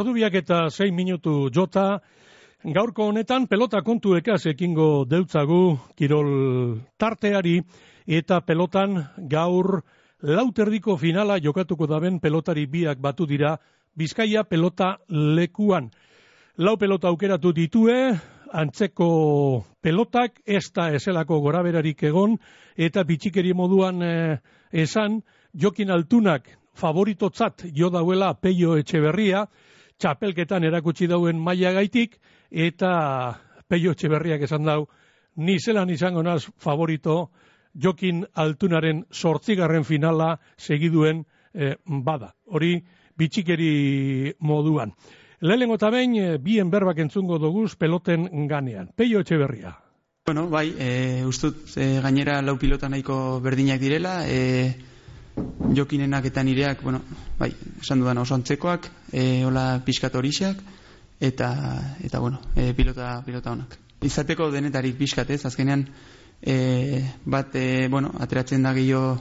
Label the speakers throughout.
Speaker 1: Ordubiak eta 6 minutu jota, gaurko honetan pelota kontu ekaz ekingo deutzagu kirol tarteari eta pelotan gaur lauterdiko finala jokatuko daben pelotari biak batu dira Bizkaia pelota lekuan. Lau pelota aukeratu ditue, antzeko pelotak, ez da eselako goraberarik egon, eta bitxikeri moduan eh, esan, jokin altunak favoritotzat jo dauela peio etxeberria, txapelketan erakutsi dauen maila gaitik, eta peio etxeberriak esan dau, ni zelan izango naz favorito, jokin altunaren sortzigarren finala segiduen eh, bada. Hori bitxikeri moduan. Lehenengo eta behin, eh, bien berbak entzungo doguz peloten ganean. Peio etxeberria.
Speaker 2: Bueno, bai, e, ustut e, gainera lau pilota nahiko berdinak direla, e, jokinenak eta nireak, bueno, bai, esan dudan oso antzekoak, e, hola pixkat horixak, eta, eta bueno, e, pilota, pilota honak. Izateko denetarik pixkat ez, azkenean, e, bat, e, bueno, ateratzen da gehiago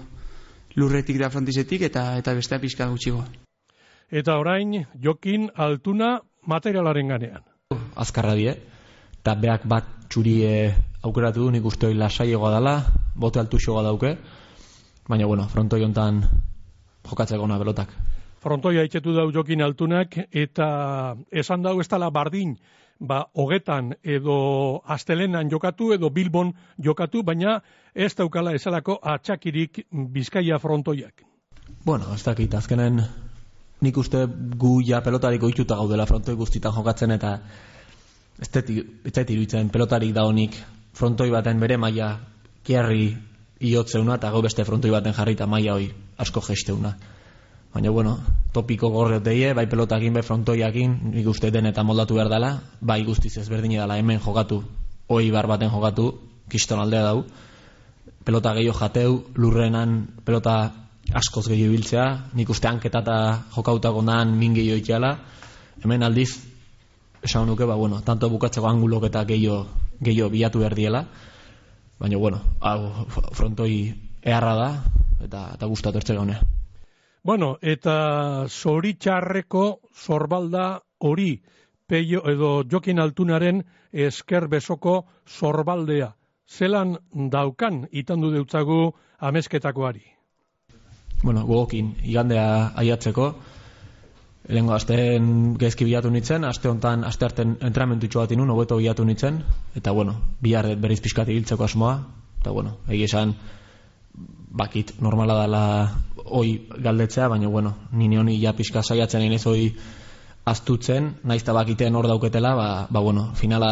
Speaker 2: lurretik da frontizetik, eta eta bestea pixka gutxigo.
Speaker 1: Eta orain, jokin altuna materialaren ganean.
Speaker 3: Azkarra die, eta beak bat txuri e, aukeratu du, nik uste hori lasaiagoa dela, bote altu xoga dauke, baina bueno, frontoi hontan jokatzeko ona belotak.
Speaker 1: Frontoia itxetu dau jokin altunak, eta esan dau ez dala bardin, ba, hogetan edo astelenan jokatu edo bilbon jokatu, baina ez daukala esalako atxakirik bizkaia frontoiak.
Speaker 3: Bueno, ez dakit, azkenen nik uste gu ja pelotarik oituta gaudela frontoi guztitan jokatzen eta ez zait iruditzen pelotarik da honik frontoi baten bere maila kiarri iotzeuna eta gau beste frontoi baten jarrita maila hoi asko gesteuna. Baina, bueno, topiko gorreot deie, bai pelotakin, bai frontoiakin, nik uste den eta moldatu behar dela, bai guztiz ezberdin dela hemen jokatu, oi bar baten jokatu, kiston aldea dau, pelota gehiago jateu, lurrenan pelota askoz gehiago biltzea, nik uste hanketa eta jokautako nan min gehiago itxala, hemen aldiz, esan nuke, ba, bueno, tanto bukatzeko angulok eta gehiago, gehiago bilatu behar diela, baina, bueno, hau, frontoi eharra da, eta, eta gustatu ertzega honea.
Speaker 1: Bueno, eta zoritxarreko zorbalda hori, peio edo jokin altunaren esker besoko zorbaldea. Zelan daukan itandu deutzagu amezketakoari?
Speaker 3: Bueno, gogokin, igandea aiatzeko, Lehenko, azten gezki bilatu nintzen, aste honetan, aste harten entrenamentu bat inun, hobeto bilatu nintzen, eta bueno, bihar berriz pixkat hiltzeko asmoa, eta bueno, egia esan, bakit normala dela oi galdetzea, baina bueno, nini honi ja pixka saiatzen inez oi astutzen, naiz eta bakiten hor dauketela, ba, ba bueno, finala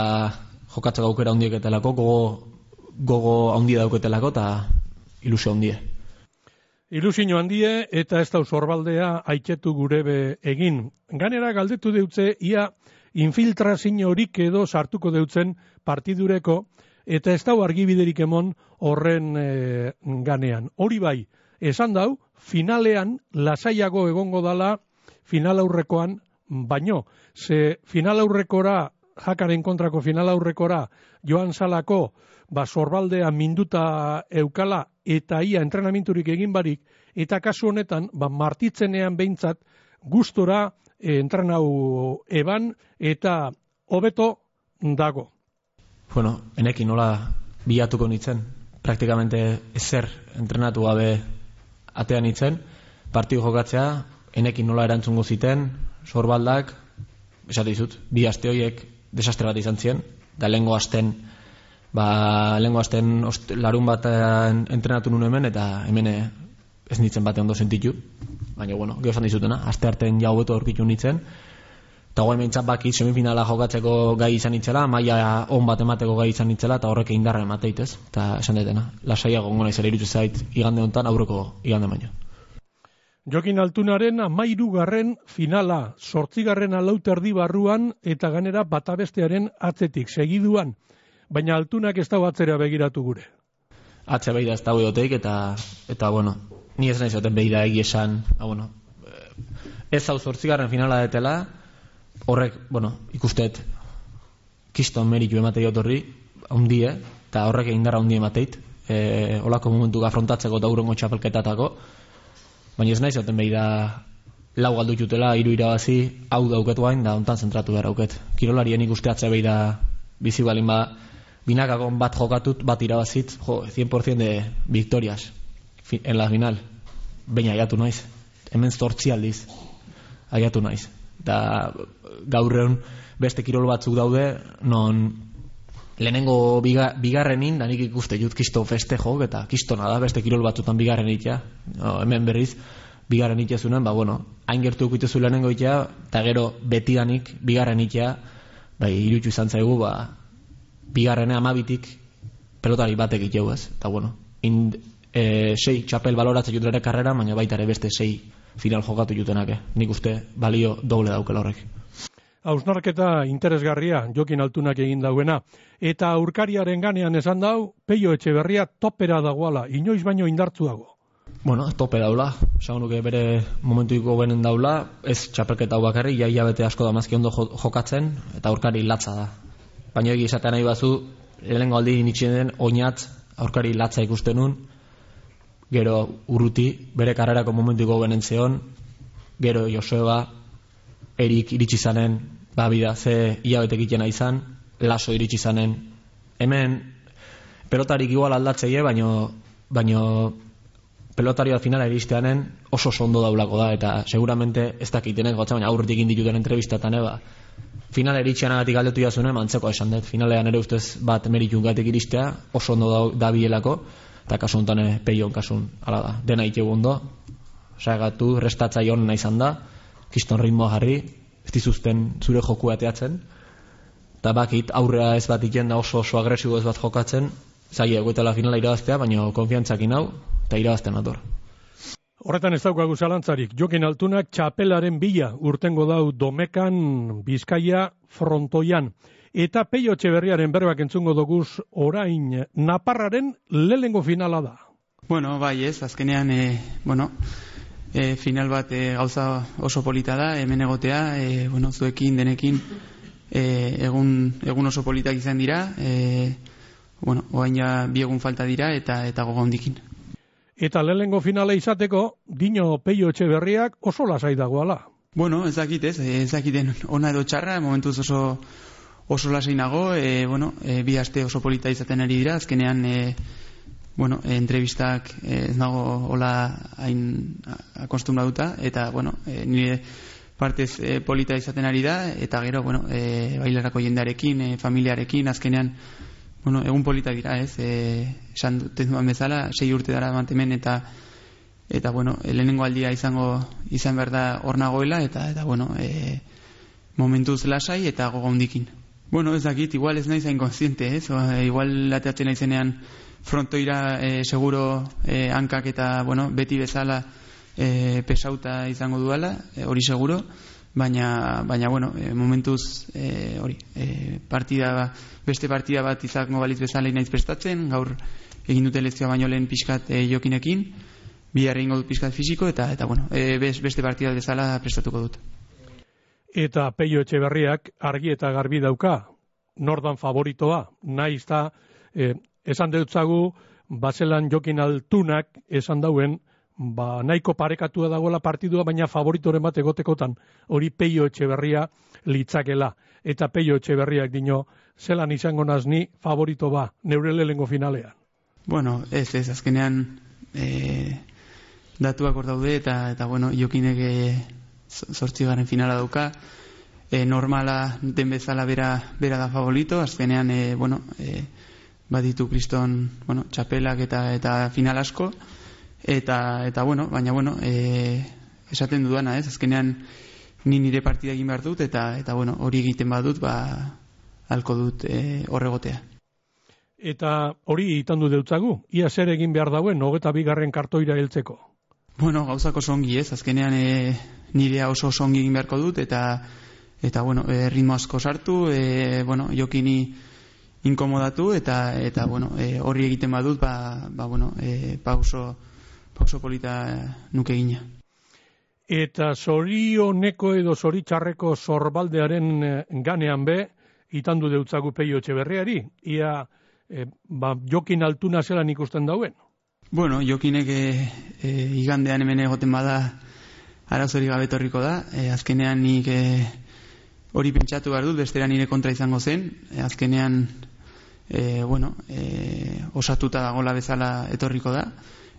Speaker 3: jokatzak aukera hundieketelako, gogo, gogo handi dauketelako, eta ilusio hundie.
Speaker 1: Ilusio handie eta ez da usorbaldea aitzetu gure be egin. Ganera galdetu deutze, ia infiltrazio horik edo sartuko deutzen partidureko, eta ez dau argibiderik emon horren e, ganean. Hori bai, esan dau, finalean lasaiago egongo dala final aurrekoan baino. Ze final aurrekora, jakaren kontrako final aurrekora, joan salako, ba, sorbaldea minduta eukala, eta ia entrenamenturik egin barik, eta kasu honetan, ba, martitzenean behintzat, gustora e, entrenau eban, eta hobeto dago.
Speaker 3: Bueno, enekin nola bilatuko nitzen, praktikamente ezer entrenatu gabe atean itzen, partio jokatzea, enekin nola erantzungo ziten, sorbaldak, esate dizut, bi aste horiek desastre bat izan ziren, da lehengo asten, ba, lehengo asten larun bat entrenatu nuen hemen, eta hemen ez nitzen bate ondo sentitu, baina, bueno, geho dizutena, aste arten jau beto orkitu nitzen, eta guai mentzat baki semifinala jokatzeko gai izan itzela, maia on bat emateko gai izan itzela, eta horrek indarra emateitez, eta esan detena, lasaiago gona izan irutu zait igande honetan aurreko igande baino.
Speaker 1: Jokin Altunaren amairu garren finala, sortzigarren alauterdi barruan eta ganera batabestearen atzetik, segiduan, baina Altunak ez da batzera begiratu gure.
Speaker 3: Atze behida ez da eta, eta bueno, ni ez nahi zoten behida egiesan, ah, bueno, ez hau sortzigarren finala detela, horrek, bueno, ikustet kiston meritu ematei otorri hundie, eta horrek indarra hundie emateit e, olako momentu gafrontatzeko da urongo txapelketatako baina ez nahi zaten behi da lau galdu jutela, iru irabazi, hau dauketu hain, da ontan zentratu behar auket. Kirolarien ikuste atzea behi da bizi balin ba, binakakon bat jokatut, bat irabazit, jo, 100% de victorias en la final. Baina aiatu naiz. Hemen zortzi aldiz. Aiatu naiz. Da gaurreun beste kirol batzuk daude, non lehenengo biga, bigarrenin, da nik ikuste jut kisto festejo, eta kistona da, beste kirol batzutan bigarren itea. No, hemen berriz, bigarren itea zunen, ba, bueno, hain gertu ukituzu lehenengo itea, eta gero betidanik bigarren itea, bai, irutxu izan zaigu, ba, bigarrene amabitik pelotari batek iteu ez, eta bueno, in, e, sei txapel baloratzen jutu karrera, baina baita ere beste sei final jokatu jutenak, eh? nik uste balio doble daukela horrek.
Speaker 1: Hausnarketa interesgarria jokin altunak egin dauena. Eta aurkariaren ganean esan dau, peio etxe berria topera dagoala, inoiz baino indartzuago.
Speaker 3: Bueno, tope daula, esan nuke bere momentuiko benen daula, ez txapelketa hau bakarri, jaia bete asko da mazki ondo jokatzen, eta aurkari latza da. Baina egi esaten nahi bazu, lehenengo aldi nitxien den, oinat, aurkari latza ikusten nun, gero urruti, bere karrerako momentuiko benen zeon, gero Joseba, Erik iritsi zanen, ba bida, ze hilabetek ikena izan, laso iritsi zanen. Hemen, pelotarik igual aldatzeie, baino, baino pelotario finala iristeanen oso ondo daulako da, eta seguramente ez dakitenek, gotza, baina aurretik indituten entrevistatan, eba, finala iritxean agatik aldetu jazune, mantzeko esan dut, finalean ere ustez bat meritun gatik iristea, oso ondo da, da bielako, eta kasu honetan peion kasun, ala da, dena itxegu ondo, sagatu, restatza joan nahi da, kiston ritmo jarri, ez dizuzten zure joku ateatzen, eta bakit aurrea ez bat iken da oso oso agresibo ez bat jokatzen, zai eguetela finala irabaztea, baina konfiantzakin hau, eta irabazten ator.
Speaker 1: Horretan ez daukagu zalantzarik, jokin altunak txapelaren bila urtengo dau domekan bizkaia frontoian. Eta peio berriaren berbak entzungo doguz orain naparraren lelengo finala da.
Speaker 2: Bueno, bai ez, azkenean, e, bueno, e, final bat e, gauza oso polita da, hemen egotea, e, bueno, zuekin, denekin, e, egun, egun oso politak izan dira, e, bueno, oain ja bi egun falta dira eta eta gogondikin.
Speaker 1: Eta lehengo finale izateko, dino peio etxe berriak oso lasai dagoala.
Speaker 2: Bueno, ez dakit ez, ez dakiten ona edo txarra, momentuz oso oso lasai nago, e, bueno, e, bi aste oso polita izaten ari dira, azkenean e, bueno, e, entrevistak ez nago hola hain duta, eta, bueno, e, nire partez e, polita izaten ari da, eta gero, bueno, e, bailarako jendearekin, e, familiarekin, azkenean, bueno, egun polita dira, ez, e, esan duan bezala, sei urte dara mantemen, eta, eta, bueno, e, lehenengo aldia izango, izan behar da hor nagoela, eta, eta, bueno, e, momentuz lasai, eta gogondikin. Bueno, ez dakit, igual ez nahi zain konsiente, ez, o, e, igual lateatzen naizenean, frontoira e, seguro e, hankak eta bueno, beti bezala e, pesauta izango duela, hori seguro, baina, baina bueno, e, momentuz e, hori, e, partida, beste partida bat izango balitz bezala inaiz prestatzen, gaur egin dute lezioa baino lehen pixkat e, jokinekin, bihar egin dut pixkat fisiko, eta, eta bueno, e, beste partida bezala prestatuko dut.
Speaker 1: Eta peio etxe berriak argi eta garbi dauka, nordan favoritoa, nahiz da, e, esan deutzagu, bazelan jokin altunak esan dauen, ba, nahiko parekatua dagoela partidua, baina favoritoren bat egotekotan, hori peio etxe berria litzakela. Eta peio etxe berriak dino, zelan izango nazni favorito ba, neure lehengo finalean.
Speaker 2: Bueno, ez, ez, azkenean e, datuak hor daude, eta, eta bueno, jokinek sortzi garen finala dauka, e, normala den bezala bera, bera da favorito, azkenean, e, bueno, e, baditu kriston bueno, txapelak eta eta final asko eta, eta bueno, baina bueno e, esaten dudana ez? Azkenean ni nire partida egin behar dut eta eta bueno, hori egiten badut ba, alko dut e, horregotea.
Speaker 1: Eta hori itan du deutzagu, ia zer egin behar dauen, hogeta bigarren kartoira heltzeko.
Speaker 2: Bueno, gauzako songi ez, azkenean e, nirea oso songi egin beharko dut, eta, eta bueno, e, ritmo asko sartu, e, bueno, jokini inkomodatu eta eta bueno, e, horri egiten badut, ba, ba bueno, e, pauso pauso polita nuke gina.
Speaker 1: Eta zorioneko edo zoritxarreko zorbaldearen e, ganean be, itandu deutzagu peio etxe berriari, ia e, ba, jokin altuna zelan ikusten dauen?
Speaker 2: Bueno, jokinek e, e, igandean hemen egoten bada arazori gabe etorriko da. E, azkenean nik e, hori pentsatu behar dut, bestera nire kontra izango zen. E, azkenean, e, bueno, e, osatuta dagola bezala etorriko da.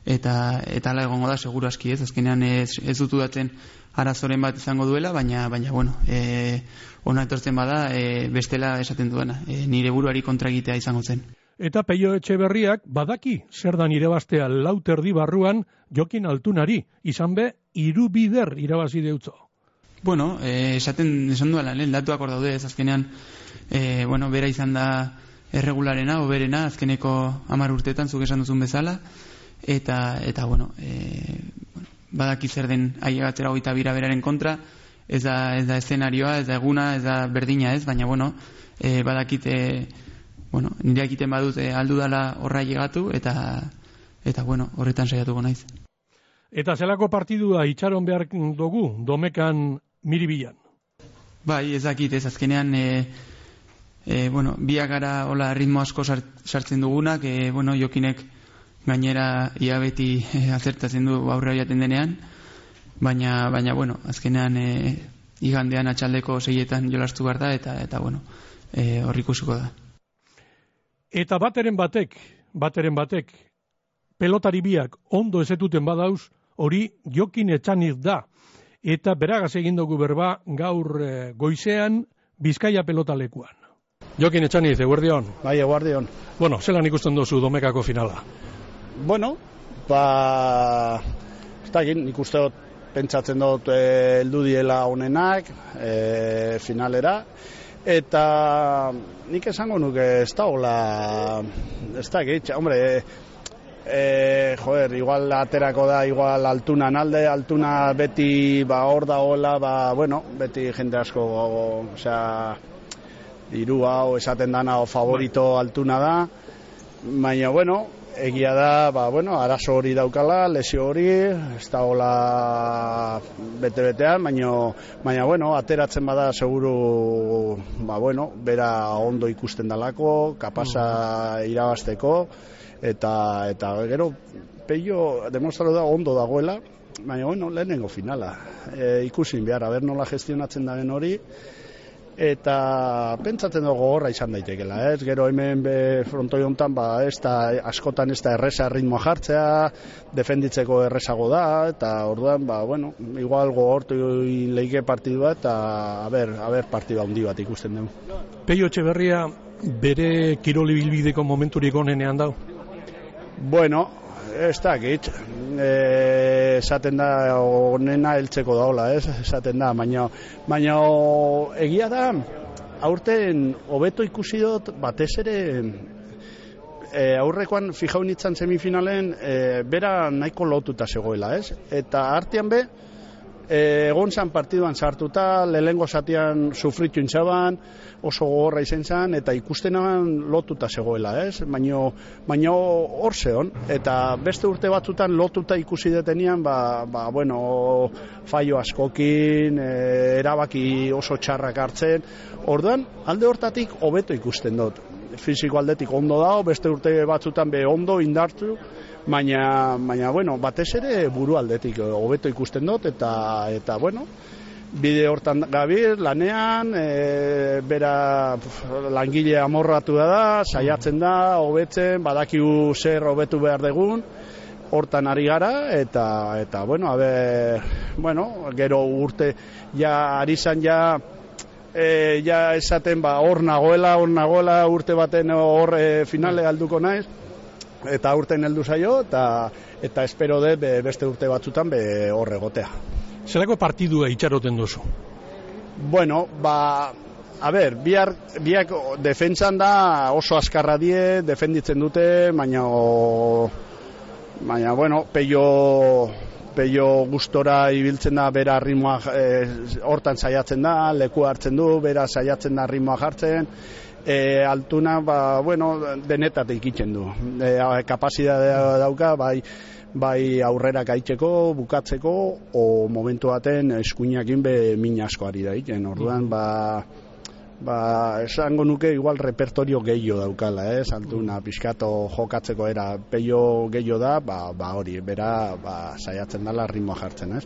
Speaker 2: Eta eta ala egongo da seguru aski ez. Azkenean ez, ez dutu datzen arazoren bat izango duela baina baina bueno eh ona etortzen bada e, bestela esaten duena. E, nire buruari kontra egitea izango zen.
Speaker 1: Eta peio etxe berriak badaki zer da nire bastea lauterdi barruan jokin altunari, izan be, iru bider irabazi deutzo.
Speaker 2: Bueno, e, esaten esan duela, lehen datuak hor daude, ez azkenean, e, bueno, bera izan da erregularena, oberena, azkeneko amar urtetan, zuk esan duzun bezala, eta, eta bueno, e, badaki zer den ailegatzera goita bira beraren kontra, ez da, ez da eszenarioa, ez da eguna, ez da berdina ez, baina bueno, e, badakite, bueno, nire egiten badut e, aldu dala horra llegatu eta eta bueno, horretan saiatuko naiz.
Speaker 1: Eta zelako partidua itxaron behar dugu domekan miribilan?
Speaker 2: Bai, ez dakit, ez azkenean e, e, bueno, biak gara hola ritmo asko sartzen dugunak, e, bueno, jokinek gainera ia beti e, azertatzen du aurrera jaten denean, baina, baina bueno, azkenean e, igandean atxaldeko seietan jolastu behar da, eta, eta bueno, e, horrikusuko da.
Speaker 1: Eta bateren batek, bateren batek, pelotari biak ondo ezetuten badauz, hori jokin etxaniz da. Eta beragaz egin dugu berba gaur e, goizean Bizkaia pelotalekuan. Jokin etxaniz, eguerdion.
Speaker 4: Bai, eguerdion.
Speaker 1: Bueno, zelan ikusten dozu domekako finala?
Speaker 4: Bueno, ba... Ez da egin, ikuste dut, pentsatzen dut e, eldu diela honenak, e, finalera. Eta nik esango nuke ez da hola ez da gitz, hombre e, joder, igual aterako da igual altunan alde, altuna beti ba hor da hola, ba bueno beti jende asko osea diru hau esaten dana o favorito altuna da. Baina bueno egia da, ba, bueno, arazo hori daukala, lesio hori, ez da hola bete-betean, baina, baina, bueno, ateratzen bada seguru, ba, bueno, bera ondo ikusten dalako, kapasa irabasteko, eta, eta gero, peio, demostratu da ondo dagoela, baina, bueno, lehenengo finala. E, ikusin behar, aber nola gestionatzen da hori, eta pentsatzen dugu gogorra izan daitekela, ez? Gero hemen be frontoi hontan ba ez da askotan ez da erresa ritmoa jartzea, defenditzeko erresago da eta orduan ba bueno, igual gogortu leike partidua eta a ber, a ber partida handi bat ikusten dugu.
Speaker 1: Peio Etxeberria bere kiroli bilbideko momenturik onenean dau.
Speaker 4: Bueno, ez da, git, e, esaten da onena heltzeko daula, ez, esaten da, baina, baina egia da, aurten hobeto ikusi dut, batez ere, e, aurrekoan fijau nitzan semifinalen, e, bera nahiko lotuta zegoela, ez, eta artean be, e, egon zan partiduan sartuta, lehengo zatian sufritu intzaban, oso gogorra izen zan, eta ikusten lotuta zegoela, ez? Baina baino hor zeon, eta beste urte batzutan lotuta ikusi detenian, ba, ba bueno, faio askokin, e, erabaki oso txarrak hartzen, orduan, alde hortatik hobeto ikusten dut. Fiziko aldetik ondo dago, beste urte batzutan be ondo indartu, baina, baina bueno, batez ere buru aldetik hobeto ikusten dut, eta, eta bueno, bide hortan gabir, lanean, e, bera langile amorratu da saiatzen da, hobetzen, badakigu zer hobetu behar degun, hortan ari gara, eta, eta bueno, abe, bueno, gero urte, ja, ari zan ja, e, ja esaten, ba, hor nagoela, hor nagoela, urte baten hor e, finale alduko naiz, eta urten heldu zaio, eta, eta espero de beste urte batzutan be hor egotea.
Speaker 1: Zerako partidua itxaroten duzu?
Speaker 4: Bueno, ba, a ber, biar, biak defentsan da oso askarra die, defenditzen dute, baina, baina, bueno, peio, peio gustora ibiltzen da, bera ritmoa e, hortan saiatzen da, leku hartzen du, bera saiatzen da ritmoa jartzen, e, altuna, ba, bueno, denetatik ikitzen du. E, kapasidadea dauka, bai, bai aurrera gaitzeko, bukatzeko, o momentu baten eskuinakin be min asko ari da egiten. Orduan, ba, ba, esango nuke igual repertorio gehiago daukala, eh? Saltuna, pixkato jokatzeko era peio gehiago da, ba, ba hori, bera, ba, saiatzen dela ritmoa jartzen, ez?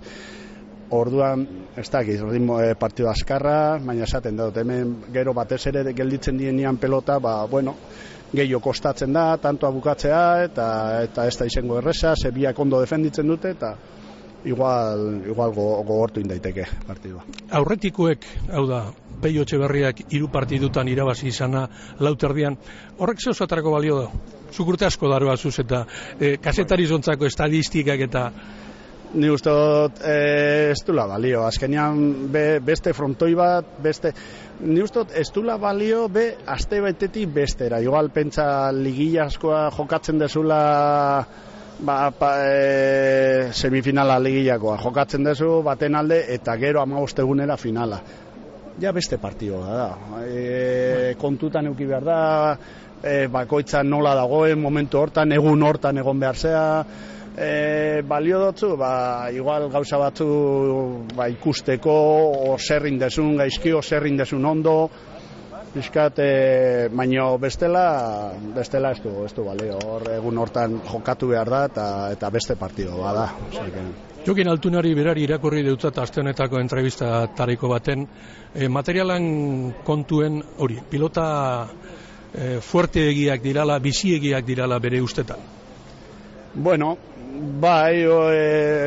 Speaker 4: Orduan, ez dakit, ritmo e, partidu askarra, baina esaten dut, hemen gero batez ere gelditzen dienean pelota, ba, bueno, gehiago kostatzen da, tantoa bukatzea, eta eta ez da izango erresa, zebiak ondo defenditzen dute, eta igual, igual gogortu indaiteke partidua.
Speaker 1: Aurretikoek, hau da, Peio Etxeberriak hiru partidutan irabazi izana lauterdian, horrek zeu balio da? Zukurte asko daroa zuz eta e, kasetari zontzako estadistikak eta
Speaker 4: Ni uste dut e, ez dula balio, azkenean be, beste frontoi bat, beste... Ni uste dut ez dula balio be aste betetik bestera, igual pentsa ligilla askoa jokatzen dezula ba, pa, e, semifinala ligillakoa, jokatzen dezu baten alde eta gero ama egunera finala. Ja beste partioa da, e, kontutan euki behar da, e, bakoitza nola dagoen, momentu hortan, egun hortan egon behar zea, e, balio dutzu, ba, igual gauza batzu ba, ikusteko, o zerrin desun, gaizki, o zerrin desun ondo, Bizkat, e, baino bestela, bestela ez du, ez du, balio, hor egun hortan jokatu behar da, eta, eta beste partido bada.
Speaker 1: Jokin altunari berari irakurri deutzat asteonetako entrevista tariko baten, e, materialan kontuen hori, pilota e, fuerte egiak dirala, bizi egiak dirala bere ustetan.
Speaker 4: Bueno, Bai, e,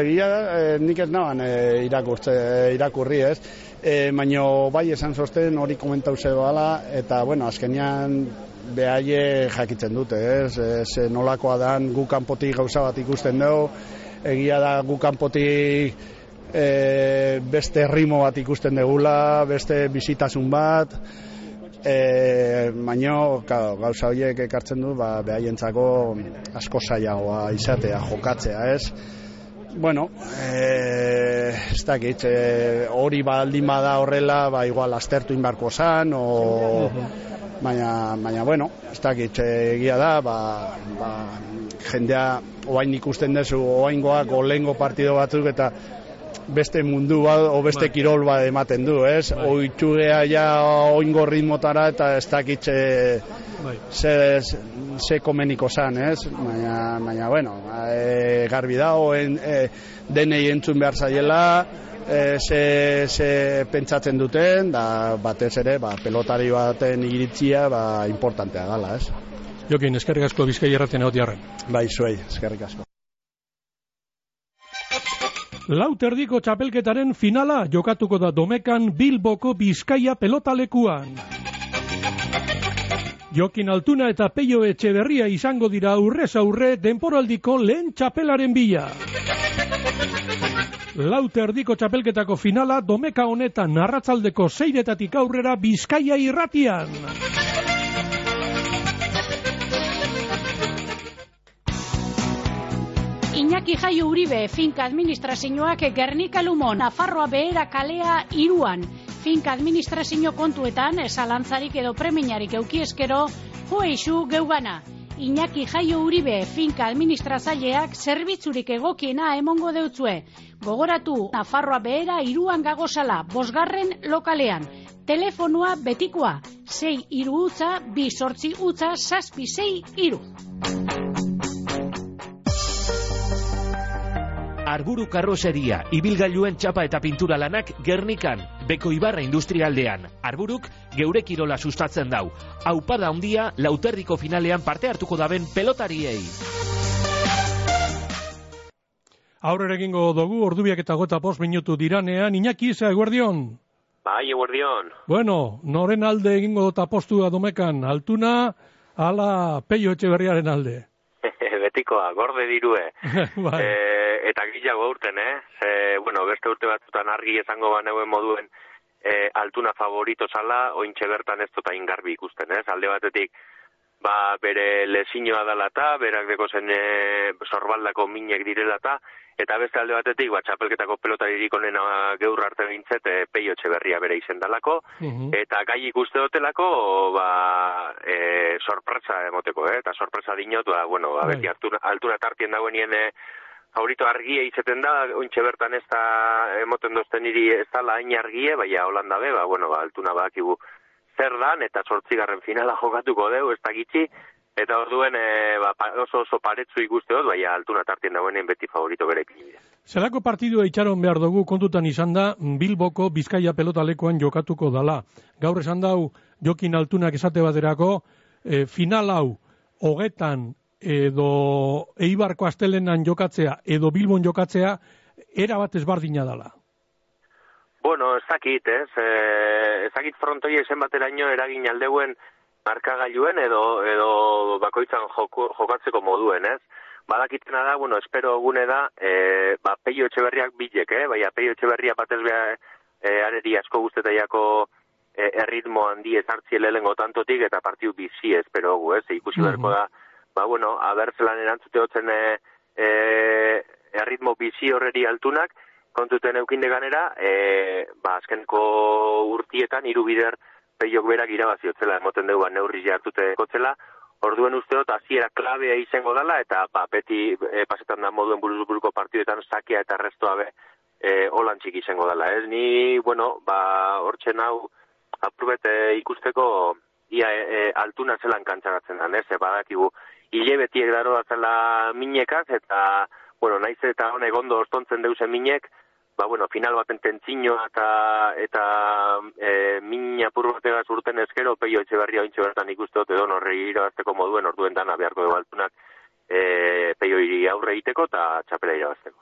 Speaker 4: egia e, nik ez naban e, irakurtze, irakurri ez, e, baina bai esan zosten hori komentau bala, eta bueno, azkenian behaie jakitzen dute, ez, ez nolakoa dan gu kanpotik gauza bat ikusten dugu, egia da gu kanpotik e, beste rimo bat ikusten degula, beste bizitasun bat, e, baino gauza horiek ekartzen du ba, behaientzako asko zailagoa izatea, jokatzea, ez? Bueno, e, ez dakit, e, hori baldin bada horrela, ba, igual astertu inbarko zan, o, baina, baina, bueno, ez dakit, egia da, ba, ba, jendea, oain ikusten dezu, oaingoak, olengo partido batzuk, eta beste mundu bat, o beste bai. kirol bat ematen du, ez? Bai. Oitxugea ja oingo ritmotara eta ez dakitxe bai. ze, ze komeniko zan, ez? Baina, baina bueno, e, garbi da, oen, e, denei entzun behar zaiela, e, ze, ze pentsatzen duten, da batez ere, ba, pelotari baten iritzia, ba, importantea gala, ez?
Speaker 1: Jokin, eskerrik asko bizkai erraten egotiarren.
Speaker 4: Bai, zuei, eskerrik asko.
Speaker 1: Lauterdiko txapelketaren finala jokatuko da domekan Bilboko Bizkaia pelotalekuan. Jokin Altuna eta Peio Etxeberria izango dira aurrez aurre denporaldiko lehen txapelaren bila. Lauterdiko txapelketako finala domeka honetan narratzaldeko zeiretatik aurrera Bizkaia irratian.
Speaker 5: Iñaki Jaio Uribe, finka administrazioak Gernika Lumon, Nafarroa behera kalea iruan. Finka administrazio kontuetan, esalantzarik edo preminarik eukieskero, joeixu geugana. Iñaki Jaio Uribe, finka administrazaileak zerbitzurik egokiena emongo deutzue. Gogoratu, Nafarroa behera iruan gagozala, bosgarren lokalean. Telefonua betikoa, 6 iru utza, bi sortzi utza, saspi 6 iru.
Speaker 6: Arburu karroseria, ibilgailuen txapa eta pintura lanak Gernikan, Beko Ibarra industrialdean. Arburuk geure kirola sustatzen dau. Aupada handia lauterriko finalean parte hartuko daben pelotariei.
Speaker 1: Aurre egingo dugu, ordubiak eta gota post minutu diranean, Iñaki, ze eguerdion?
Speaker 7: Bai, eguerdion.
Speaker 1: Bueno, noren alde egingo dota postu domekan, altuna, ala peio etxe berriaren alde.
Speaker 7: Betikoa, gorde dirue. bai. E, eta gilago urten, eh? Ze, bueno, beste urte batzutan argi izango baneuen moduen e, altuna favorito zala, ointxe bertan ez tota ingarbi ikusten, eh? Alde batetik, ba, bere lesinoa dala eta, berak deko zen e, sorbaldako minek direla eta, eta beste alde batetik, ba, txapelketako pelotaririk onena geur arte bintzet, e, peio berria bere izen dalako, eta gai ikuste dotelako, ba, e, sorpresa emoteko, eh? eta sorpresa dinot, ba, bueno, ba, bai. beti altuna, altuna tartien dagoenien, e, favorito argia izaten da, ointxe bertan ez da emoten dozten niri ez da lain argie, baina holanda ba, bueno, ba, altuna bakigu zer dan, eta sortzigarren finala jokatuko deu, ez da Eta orduen e, ba, oso oso paretzu ikuste dut, baina altuna tartien dagoenen beti favorito bere ekin
Speaker 1: Zelako partidua itxaron behar dugu kontutan izan da Bilboko Bizkaia pelotalekoan jokatuko dala. Gaur esan dau jokin altunak esate baterako e, final hau hogetan edo eibarko astelenan jokatzea edo Bilbon jokatzea era bat ezbardina dala.
Speaker 7: Bueno, ez dakit, ez, e, ez dakit frontoi esen bateraino eragin aldeguen markagailuen edo edo bakoitzan jokatzeko moduen, ez? Badakitena da, bueno, espero gune da, e, ba, peio etxeberriak bilek, eh? Baina peio etxeberria batez beha e, areri asko guztetaiako e, erritmo handi ezartzi lehengo tantotik eta partiu bizi espero gu, ez? Ikusi mm -hmm. da, ba, bueno, abertzelan erantzute hotzen e, e, erritmo bizi horreri altunak, kontuten eukinde ganera, e, ba, azkenko urtietan, irubider, peiok berak irabazi otzela, emoten dugu, ba, neurri jartute kotzela, orduen usteot, hasiera klabea izango dela, eta ba, beti e, pasetan da moduen buruz buruko partiduetan sakea eta restoa be, e, holan txiki izango dela. Ez ni, bueno, ba, hortxe hau apurret ikusteko ia e, e, altuna zelan kantzaratzen da, ez, e, badakigu, hile beti egdaro da zela minekaz, eta, bueno, naiz eta honek ondo ostontzen deusen minek, ba, bueno, final baten tentzino eta eta e, min apur bategaz urten ezkero, peio etxe berria ointxe bertan ikuste dut edo norri irabazteko moduen orduen dana beharko dugu altunak e, peio iri aurre egiteko eta txapela irabazteko.